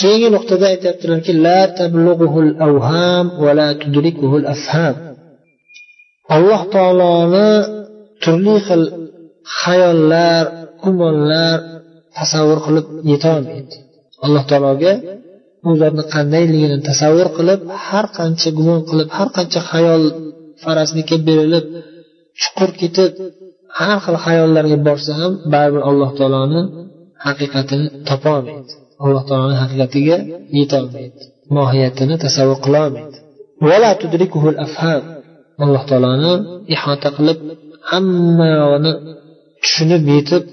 keyingi nuqtada aytyaptilarki la tablughuhul avham va la tudrikuhul afham alloh taoloni turli xil xayollar gumonlar tasavvur qilib yetolmaydi. Alloh taologa u zotni qandayligini tasavvur qilib har qancha gumon qilib har qancha xayol farazlikka berilib chuqur ketib har xil xayollarga borsa ham baribir alloh taoloni haqiqatini topolmaydi. Alloh taoloni haqiqatiga yetolmaydi mohiyatini tasavvur qilolmaydi alloh taoloni ihota qilib hammani tushunib yetib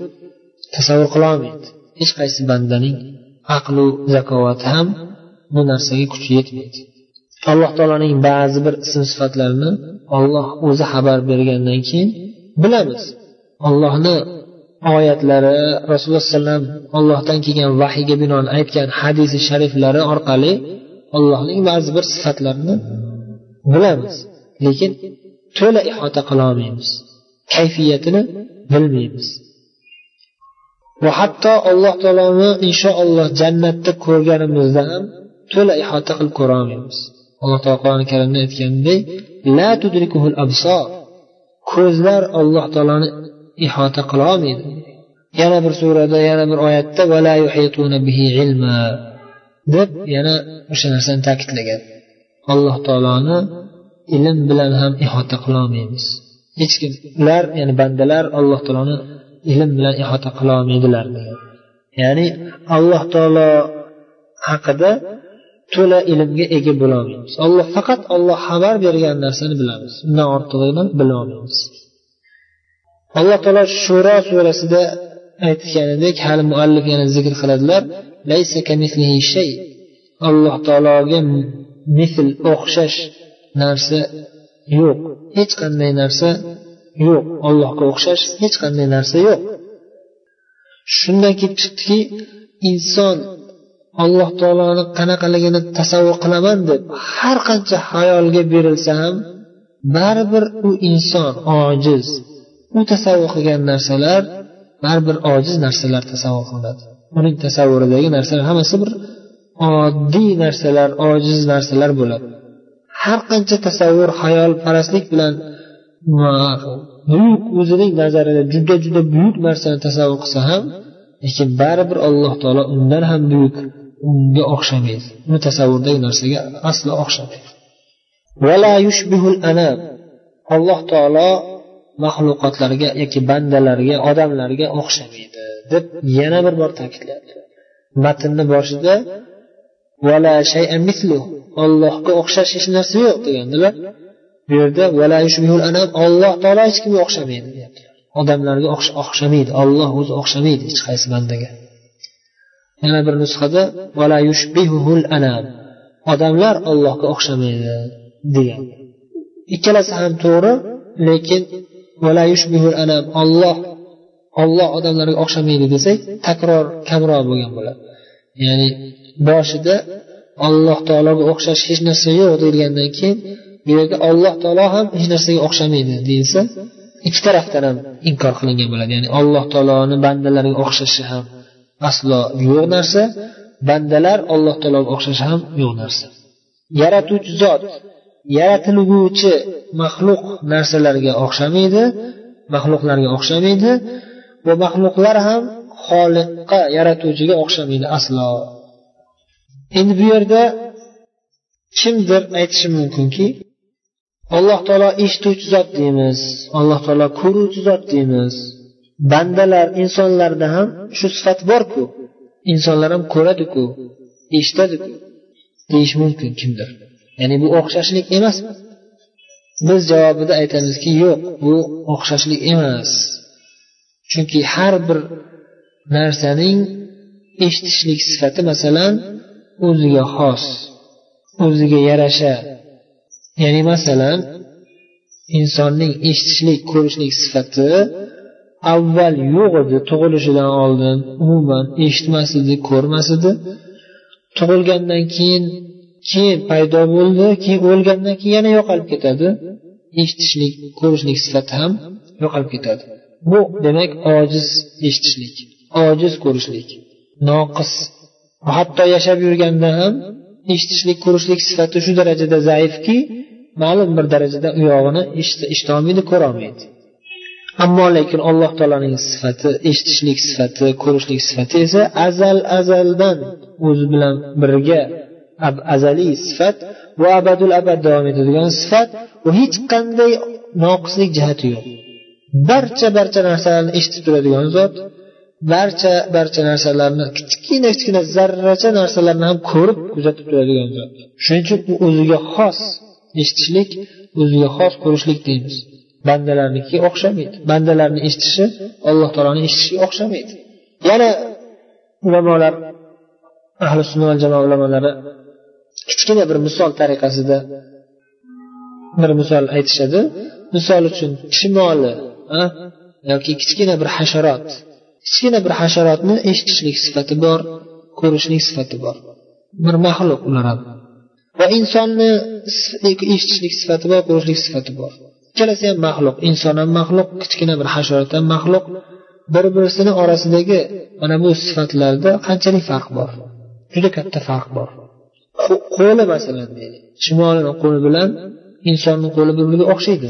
tasavvur qilolmaydi hech qaysi bandaning aqlu zakovati ham bu narsaga kuchi yetmaydi. Alloh taoloning ba'zi bir ism sifatlarini olloh o'zi xabar bergandan keyin bilamiz. Ollohni oyatlari rasululloh alayhi vasallam allohdan kelgan vahiyga binoan aytgan hadisi shariflari orqali allohning ba'zi bir sifatlarini bilamiz. Lekin to'la ihota qilolmaymiz kayfiyatini bilmaymiz. Va hatto alloh taoloni inshaalloh jannatda ko'rganimizda ham to'la ihota qilib ko'rolmaymiz alloh taolo qur'oni karimda aytganidek la tudrikuhul absor ko'zlar alloh taoloni ihota qilolmaydi yana bir surada yana bir oyatda vala yuhituna bihi ilma deb yana o'sha narsani ta'kidlagan. Alloh taoloni ilm bilan ham ihota qilolmaymiz hech kim ular ya'ni bandalar alloh taoloni ilm bilan ihota qilolmaydilar ya'ni alloh taolo haqida to'la ilmga ega bo'lolmaymiz olloh faqat olloh xabar bergan narsani bilamiz. Undan ortig'ini bilolmaymiz. Alloh taolo shuro surasida aytganidek hali muallif yana zikr qiladilar. Alloh taologa misl o'xshash narsa yo'q. Hech qanday narsa yo'q. Allohga o'xshash hech qanday narsa yo'q. Shundan kelib chiqdiki inson alloh taoloni qanaqaligini tasavvur qilaman deb har qancha xayolga berilsa ham baribir u inson ojiz. U tasavvur qilgan narsalar baribir ojiz narsalar tasavvur qilinadi. Uning tasavvuridagi narsalar hammasi bir oddiy narsalar ojiz narsalar bo'ladi. Har qancha tasavvur xayolparastlik bilan buyuk o'zining nazarida juda juda buyuk narsani tasavvur qilsa ham lekin baribir alloh taolo undan ham buyuk unga o'xshamaydi. Uni tasavvurdagi narsaga aslo o'xshamaydi. Alloh taolo maxluqotlarga yoki bandalarga odamlarga o'xshamaydi deb yana bir bor ta'kidladi. Matnni boshida ollohga o'xshash hech narsa yo'q degandilar bu yerda olloh taolo hech kimga o'xshamaydi odamlarga o'xshamaydi olloh o'zi o'xshamaydi hech qaysi bandaga. Yana bir nusxada odamlar ollohga o'xshamaydi degan. Ikkalasi ham to'g'ri lekin olloh olloh odamlarga o'xshamaydi desak takror kamroq bo'lgan bo'ladi. Ya'ni boshida alloh taologa o'xshash hech narsa yo'q deyilgandan keyin bu yerda olloh taolo ham hech narsaga o'xshamaydi deyilsa ikki tarafdan ham inkor qilingan bo'ladi. Ya'ni alloh taoloni bandalariga o'xshashi ham aslo yo'q narsa bandalar alloh taologa o'xshashi ham yo'q narsa. Yaratuvchi zot yaratilguvchi maxluq narsalarga o'xshamaydi maxluqlarga o'xshamaydi. Va maxluqlar ham xoliqqa yaratuvchiga o'xshamaydi aslo. Endi bu yerda kimdir aytishi mumkinki alloh taolo eshituvchi zot deymiz alloh taolo ko'ruvchi zot deymiz. Bandalar insonlarda ham shu sifat borku insonlar ham ko'radiku eshitadiku deyish mumkin kimdir. Ya'ni bu o'xshashlik emasmi biz javobida aytamizki yo'q bu o'xshashlik emas. Chunki har bir narsaning eshitishlik sifati masalan o'ziga xos o'ziga yarasha. Ya'ni masalan insonning eshitishlik ko'rishlik sifati avval yo'q edi tug'ilishidan oldin umuman eshitmas edi ko'rmas edi. Tug'ilgandan keyin keyin paydo bo'ldi keyin o'lgandan keyin yana yo'qolib ketadi. Eshitishlik ko'rishlik sifati ham yo'qolib ketadi. Bu demak ojiz eshitishlik ojiz ko'rishlik noqis. Hatto yashab yurganda ham eshitishlik ko'rishlik sifati shu darajada zaifki ma'lum bir darajada u yog'ini eshitolmaydi ko'rolmaydi. Ammo lekin alloh taoloning sifati eshitishlik sifati ko'rishlik sifati esa azal azaldan o'zi bilan birga azaliy sifat bu abadul abad davom etadigan sifat u hech qanday noqislik jihati yo'q. Barcha barcha narsalarni eshitib turadigan zot barcha barcha narsalarni kichkina kichkina zarracha narsalarni ham ko'rib kuzatib turadigan zot. Shuning uchun u o'ziga xos eshitishlik o'ziga xos ko'rishlik deymiz. Bandalarnikiga o'xshamaydi. Bandalarni eshitishi alloh taoloni eshitishiga o'xshamaydi. Yana ulamolar ahli sunna va jamoa ulamolari kichkina bir misol tariqasida bir misol aytishadi. Misol uchun chumoli yoki kichkina bir hasharot. Kichkina bir hasharotni eshitishlik sifati bor ko'rishlik sifati bor. Bir maxluq ular ham va insonni eshitishlik sifati bor ko'rishlik sifati bor. Ikkalasi ham maxluq. Inson ham maxluq kichkina bir hasharot ham maxluq. Bir birisini orasidagi mana bu sifatlarda qanchalik farq bor? Juda katta farq bor. Qo'li masalan deylik. Shimolini qo'li bilan insonni qo'li bir biriga o'xshaydi.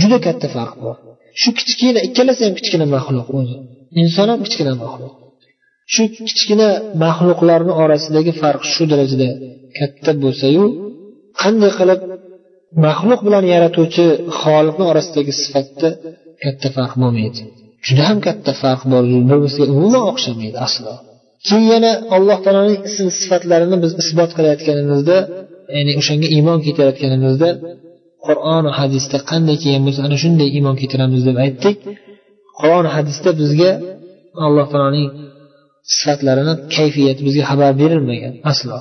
Juda katta farq bor. Shu kichkina ikkalasi ham kichkina maxluq o'zi. Inson ham kichkina maxluq. Shu kichkina maxluqlarni orasidagi farq shu darajada katta bo'lsayu qanday qilib maxluq bilan yaratuvchi xoliqni orasidagi sifatda katta farq bo'lmaydi? Juda ham katta farq bor. Bir biriga umuman o'xshamaydi aslo. Keyin yana alloh taoloning ism sifatlarini biz isbot qilayotganimizda ya'ni o'shanga iymon keltirayotganimizda qur'on hadisda qanday kelgan bo'lsa ana shunday iymon keltiramiz deb aytdik. Qur'on hadisda bizga alloh taoloning sifatlarini kayfiyati bizga xabar berilmagan aslo.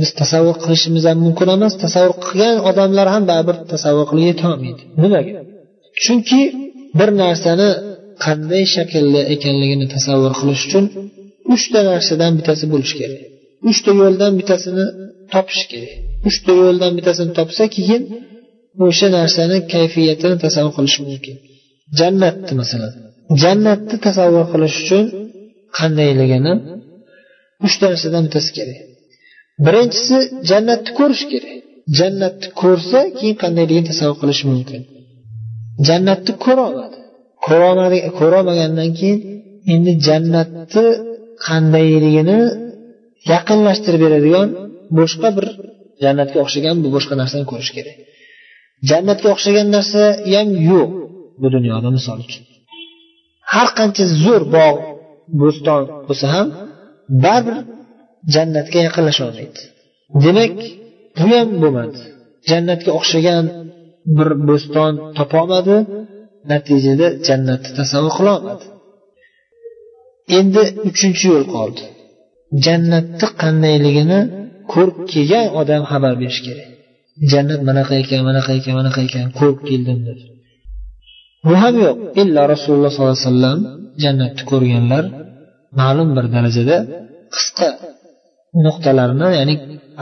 Biz tasavvur qilishimiz ham mumkin emas tasavvur qilgan odamlar ham baribir tasavvur qilib yetolmaydi nimaga? Chunki bir narsani qanday shaklda ekanligini tasavvur qilish uchun uchta narsadan bittasi bo'lishi kerak. Uchta yo'ldan bittasini topish kerak. Uchta yo'ldan bittasini topsa keyin o'sha narsani kayfiyatini tasavvur qilish mumkin. Jannatni masalan. Jannatni tasavvur qilish uchun qandayligini uchta narsadan bittasi kerak. Birinchisi jannatni ko'rish kerak. Jannatni ko'rsa keyin qandayligini tasavvur qilish mumkin. Jannatni ko'rolmadi ko'rolmagandan keyin endi jannatni qandayligini yaqinlashtirib beradigan boshqa bir jannatga o'xshagan bu boshqa narsani ko'rish kerak. Jannatga o'xshagan narsa ham yo'q bu dunyoda misol uchun. Har qancha zo'r bog' bo'ston bo'lsa ham baribir jannatga yaqinlasholmaydi. Demak bu ham bo'lmadi. Jannatga o'xshagan bir bo'ston topolmadi natijada jannatni tasavvur qilolmadi. Endi uchinchi yo'l qoldi. Jannatni qandayligini ko'rib kelgan odam xabar berishi kerak. Jannat manaqa ekan manaqa ekan manaqa ekan ko'rib keldim deb bu ham yo'q. Illo rasululloh sollallohu alayhi vasallam jannatni ko'rganlar ma'lum bir darajada qisqa nuqtalarni ya'ni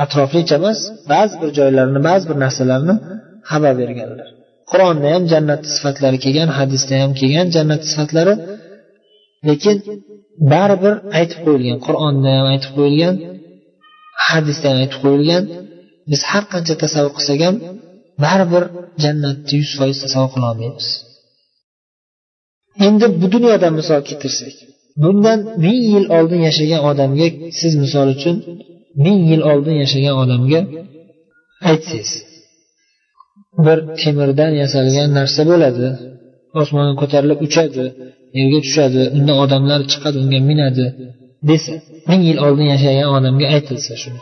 atroflicha emas ba'zi bir joylarni ba'zi bir narsalarni xabar berganlar. Qur'onda ham jannat sifatlari kelgan hadisda ham kelgan jannat sifatlari lekin baribir aytib qo'yilgan qur'onda ham aytib qo'yilgan hadisda ham aytib qo'yilgan. Biz har qancha tasavvur qilsak ham baribir jannatni yuz foiz tasavvur qilolmaymiz endi bu dunyodan misol keltirsak bundan ming yil oldin yashagan odamga siz misol uchun ming yil oldin yashagan odamga aytsangiz bir temirdan yasalgan narsa bo'ladi osmonga ko'tarilib uchadi yerga tushadi undan odamlar chiqadi unga minadi desa ming yil oldin yashagan odamga aytilsa shuni.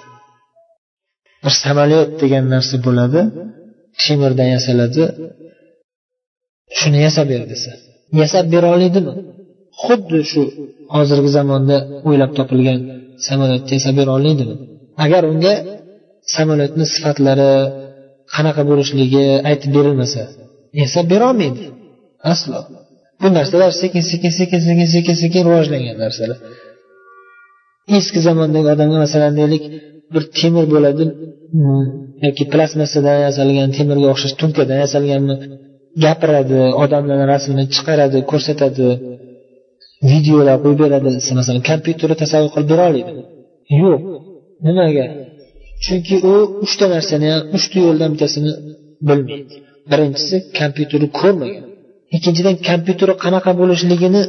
Bir samolyot degan narsa bo'ladi temirdan yasaladi shuni yasab ber desa. Yasab bera oladimi? Xuddi shu hozirgi zamonda o'ylab topilgan samolyotni yasab bera oladimi? Agar unga samolyotni sifatlari qanaqa bo'lishligi aytib berilmasa yasab berolmaydi aslo. Bu narsalar sekin sekin sekin sekin sekin sekin rivojlangan narsalar. Eski zamondagi odamga masalan deylik bir temir bo'ladi hmm, yoki plastmassadan yasalgan temirga o'xshash tunkadan yasalganmi gapiradi odamlarni rasmini chiqaradi ko'rsatadi videolar qo'yib beradi. Masalan kompyuterni tasavvur qilib bera oladi yo'q. Nimaga? Chunki u uchta narsani ham uchta yo'ldan bittasini bilmaydi. Birinchisi kompyuterni ko'rmagan. Ikkinchidan kompyuteri qanaqa bo'lishligini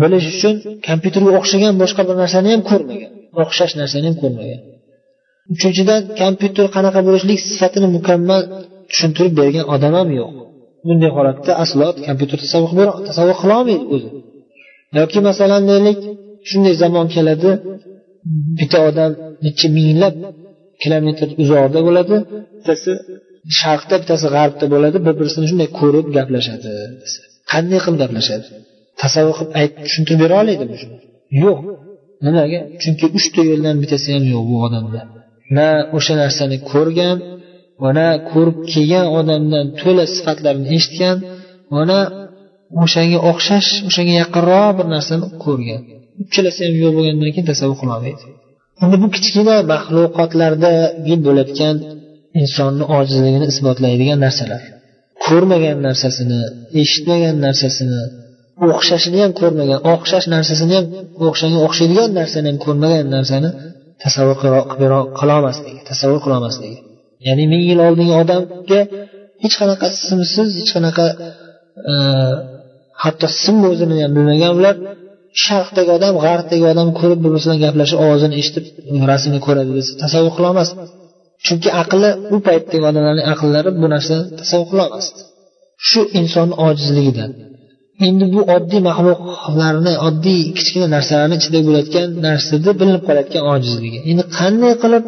bilish uchun kompyuterga o'xshagan boshqa bir narsani ham ko'rmagan. O'xshash narsani ham ko'rmagan. Uchinchidan kompyuter qanaqa bo'lishlik sifatini mukammal tushuntirib bergan odam ham yo'q. Bunday holatda aslo kompyuter tasavvur tasavvur qilolmaydi o'zi. Yoki masalan deylik shunday zamon keladi bitta odam necha minglab kilometr uzoqda bo'ladi bittasi sharqda bittasi g'arbda bo'ladi bir birisini shunday ko'rib gaplashadi. Qanday qilib gaplashadi? Tasavvur qilib aytib tushuntirib bera oladimi shuni yo'q. Nimaga? Chunki uchta yo'ldan bittasi ham yo'q bu odamda. Na o'sha narsani ko'rgan va na ko'rib kelgan odamdan to'la sifatlarini eshitgan va na o'shanga o'xshash o'shanga yaqinroq bir narsani ko'rgan. Uchalasi ham yo'q bo'lgandan keyin tasavvur qilolmaydi endi bu kichkina maxluqotlarda bo'layotgan insonni ojizligini isbotlaydigan narsalar. Ko'rmagan narsasini eshitmagan narsasini o'xshashini ham ko'rmagan o'xshash narsasini ham o'xshagan o'xshaydigan narsani ham ko'rmagan narsani tasavvur qilolmasligi tasavvur qilolmasligi ya'ni ming yil oldingi odamga hech qanaqa simsiz hech qanaqa e, hatto simni o'zini ham bilmagan ular sharqdagi odam g'arbdagi odam ko'rib bir biri bilan gaplashib ovozini eshitib rasmini ko'radi desa tasavvur qilolmasdi chunki aqli u paytdagi odamlarning aqllari bu narsani tasavvur qilolmasdi shu insonni ojizligidan endi bu oddiy maxluqlarni oddiy kichkina narsalarni ichida bo'layotgan narsada bilinib qolayotgan ojizligi. Endi qanday qilib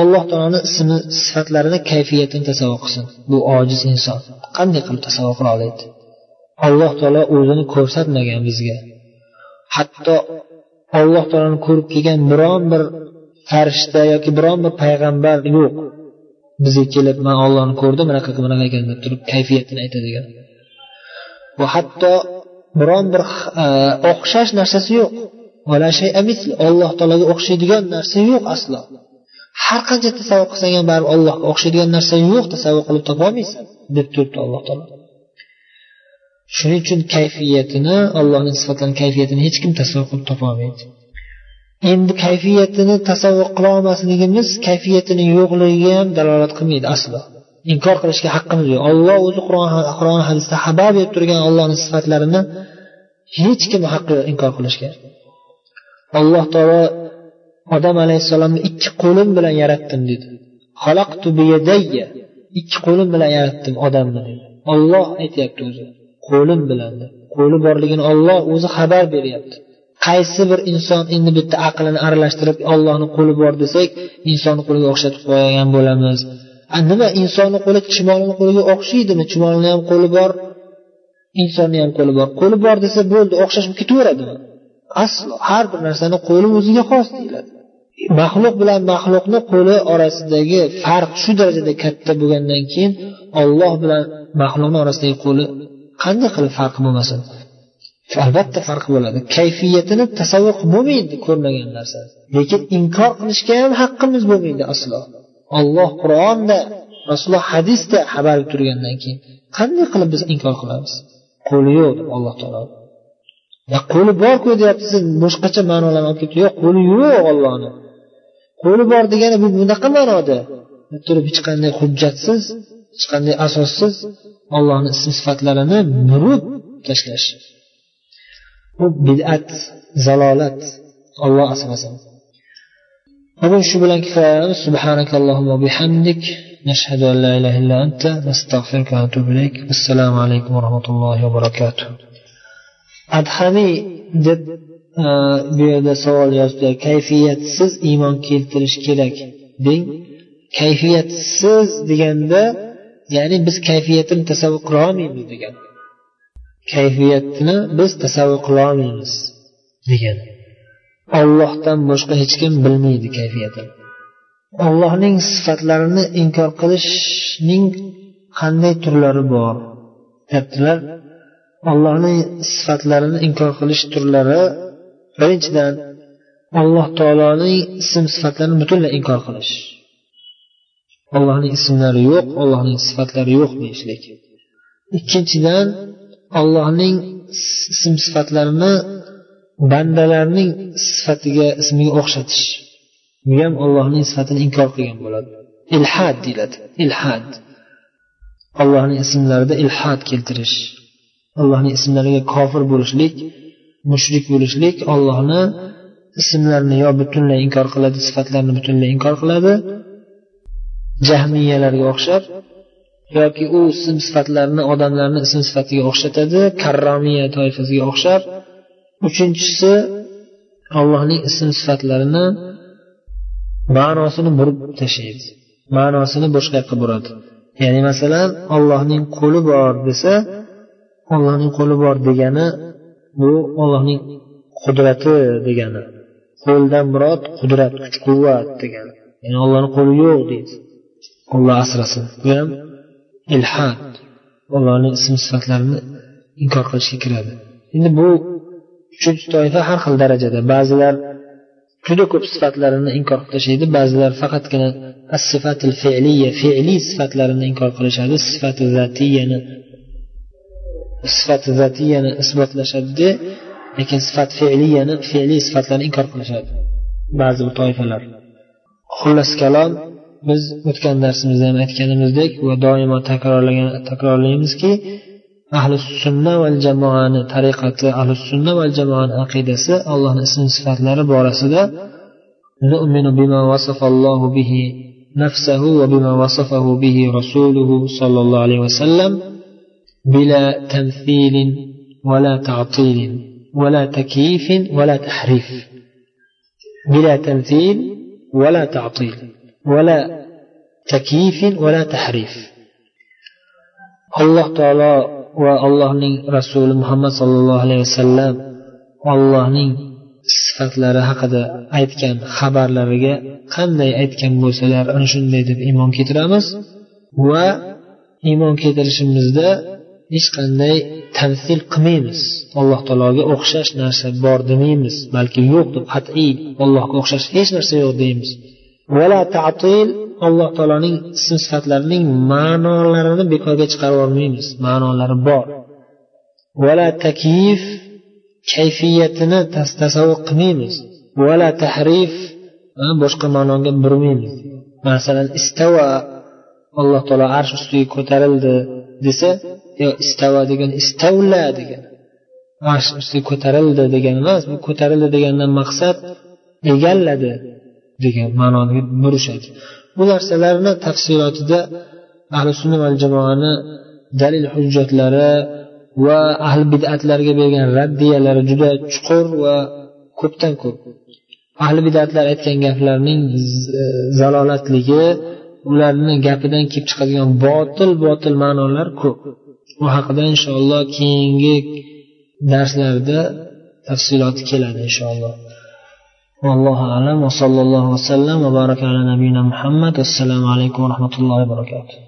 alloh taoloni ismi sifatlarini kayfiyatini tasavvur qilsin bu ojiz inson? Qanday qilib tasavvur qila oladi alloh taolo o'zini ko'rsatmagan bizga. Hatto alloh taoloni ko'rib kelgan biron bir farishta yoki biron bir payg'ambar yo'q bizga kelib man ollohni ko'rdim bunaqa bunaqa ekan deb turib kayfiyatini aytadigan. Va hatto biron bir e, o'xshash narsasi yo'q. Alloh taologa o'xshaydigan narsa yo'q aslo. Har qancha tasavvur qilsang ham baribir allohga o'xshaydigan narsa yo'q tasavvur qilib topolmaysan deb turibdi alloh taolo. Shuning uchun kayfiyatini allohning sifatlarini kayfiyatini hech kim tasavvur qilib topolmaydi endi kayfiyatini tasavvur qilolmasligimiz kayfiyatini yo'qligiga ham dalolat qilmaydi aslo. Inkor qilishga haqqimiz yo'q. Olloh o'zi qur'on hadisda xabar berib turgan ollohni sifatlarini hech kim haqqi yo'q inkor qilishga. Alloh taolo odam alayhissalomni ikki qo'lim bilan yaratdim dedi. Ikki qo'lim bilan yaratdim odamni olloh aytyapti o'zi qo'lim bilan qo'li borligini olloh o'zi xabar beryapti. Qaysi bir inson endi bitta aqlini aralashtirib ollohni qo'li bor desak insonni qo'liga o'xshatib qo'ygan bo'lamiz. Nima? Insonni qo'li chumolni qo'liga o'xshaydimi? Chumolni ham qo'li bor insonni ham qo'li bor. Qo'li bor desa bo'ldi o'xshash ketaveradimi? Aslo. Har bir narsani qo'li o'ziga xos deyiladi. Maxluq bilan maxluqni qo'li orasidagi farq shu darajada katta bo'lgandan keyin olloh bilan maxluqni orasidagi qo'li qanday qilib farqi bo'lmasin? Albatta. Farq bo'ladi. Kayfiyatini tasavvur qilib bo'lmaydi ko'rmagan narsa. Lekin inkor qilishga ham haqqimiz bo'lmaydi aslo. Olloh qur'onda rasululloh hadisda xabar turgandan keyin qanday qilib biz inkor qilamiz? Qo'li yo'q deb alloh taolo. Qo'li borku deyapti siz boshqacha ma'nolarni olib ketdi. Yo'q qo'li yo'q ollohni qo'li bor degani bu bunaqa ma'noda. Turib hech qanday hujjatsiz hech qanday asossiz ollohni ism sifatlarini burib tashlash. bu bid'at zalolat olloh asrasin bugun shu bilan kifoyalanamiz subhanakallohumma bihamdik نشهد أن لا إله إلا أنت نستغفرك ونتوب إليك السلام عليكم ورحمة الله وبركاته adhamiy deb bu yerda savol yozibdilar kayfiyatsiz iymon keltirish kerak deng kayfiyatsiz deganda ya'ni biz kayfiyatini tasavvur qila olmaymiz degan kayfiyatini biz tasavvur qila olmaymiz degan ollohdan boshqa hech kim bilmaydi kayfiyatini ollohning sifatlarini inkor qilishning qanday turlari bor deyaptilar allohning sifatlarini inkor qilish turlari birinchidan alloh taoloning ism sifatlarini butunlay inkor qilish. Allohning ismlari yo'q allohning sifatlari yo'q deyishlik. Ikkinchidan allohning ism sifatlarini bandalarning sifatiga ismiga o'xshatish. Bu ham ollohning sifatini inkor qilgan bo'ladi? Ilhad deyiladi. Ilhad. Allohning ismlarida ilhad keltirish. Allohning ismlariga kofir bo'lishlik mushrik bo'lishlik ollohni ismlarini yo butunlay inkor qiladi sifatlarini butunlay inkor qiladi. Jahmiyalarga o'xshab yoki u ism sifatlarni odamlarni ism sifatiga o'xshatadi karromiya toifasiga o'xshab. Uchinchisi allohning ism sifatlarini ma'nosini burib tashlaydi ma'nosini boshqa yoqqa buradi. Ya'ni masalan ollohning qo'li bor desa ollohning qo'li bor degani bu ollohning qudrati degani qo'ldan murod qudrat kuch quvvat degani. Ya'ni ollohni qo'li yo'q deydi. Olloh asrasin. Bu ham ilhad. Allohni ism sifatlarini inkor qilishga kiradi. Endi bu uchinchi toifa har xil darajada. Ba'zilar juda ko'p sifatlarini inkor qilib tashlaydi ba'zilar faqatgina sifatil fe'liya fe'liy sifatlarini inkor qilishadi. Sifati zatiyani sifati zatiyani isbotlashadida lekin sifat fe'liyani fe'liy sifatlarni inkor qilishadi ba'zi bir toifalar. Xullas kalom biz o'tgan darsimizda ham aytganimizdek va doimo takrorlagan takrorlaymizki ahli sunna va jamoani tariqati ahli sunna va jamoani aqidasi allohni ism sifatlari borasida نؤمن بما وصف الله به نفسه وبما وصفه به رسوله صلى الله عليه وسلم بلا تمثيل ولا تعطيل ولا تكييف ولا تحريف بلا تمثيل ولا تعطيل ولا تكييف ولا تحريف alloh taolo va allohning rasuli muhammad sollallohu alayhi vasallam allohning sifatlari haqida aytgan xabarlariga qanday aytgan bo'lsalar ana shunday deb iymon keltiramiz va iymon keltirishimizda hech qanday tamsil qilmaymiz alloh taologa o'xshash narsa bor demaymiz balki yo'q deb qat'iy allohga o'xshash hech narsa yo'q deymiz Vala tatil. Alloh taoloning ism sifatlarining ma'nolarini bekorga chiqarib yubormaymiz ma'nolari bor. Vala takyif. Kayfiyatini tasavvur qilmaymiz. Vala tahrif. Boshqa ma'noga burmaymiz. Masalan istava alloh taolo arsh ustiga ko'tarildi desa yo istava degan istavla degan. Arsh ustiga ko'tarildi degani emas bu ko'tarildi degandan maqsad egalladi degan ma'noni burishadi bu narsalarni tafsilotida ahli sunna va jamoani dalil hujjatlari va ahli bidatlarga bergan raddiyalari juda chuqur va ko'pdan ko'p. Ahli bidatlar aytgan gaplarning zalolatligi ularni gapidan kelib chiqadigan botil botil ma'nolar ko'p. Bu haqida inshaalloh keyingi darslarda tafsiloti keladi inshaalloh. والله أعلم وصلى الله وسلم وبارك على نبينا محمد. والسلام عليكم ورحمة الله وبركاته.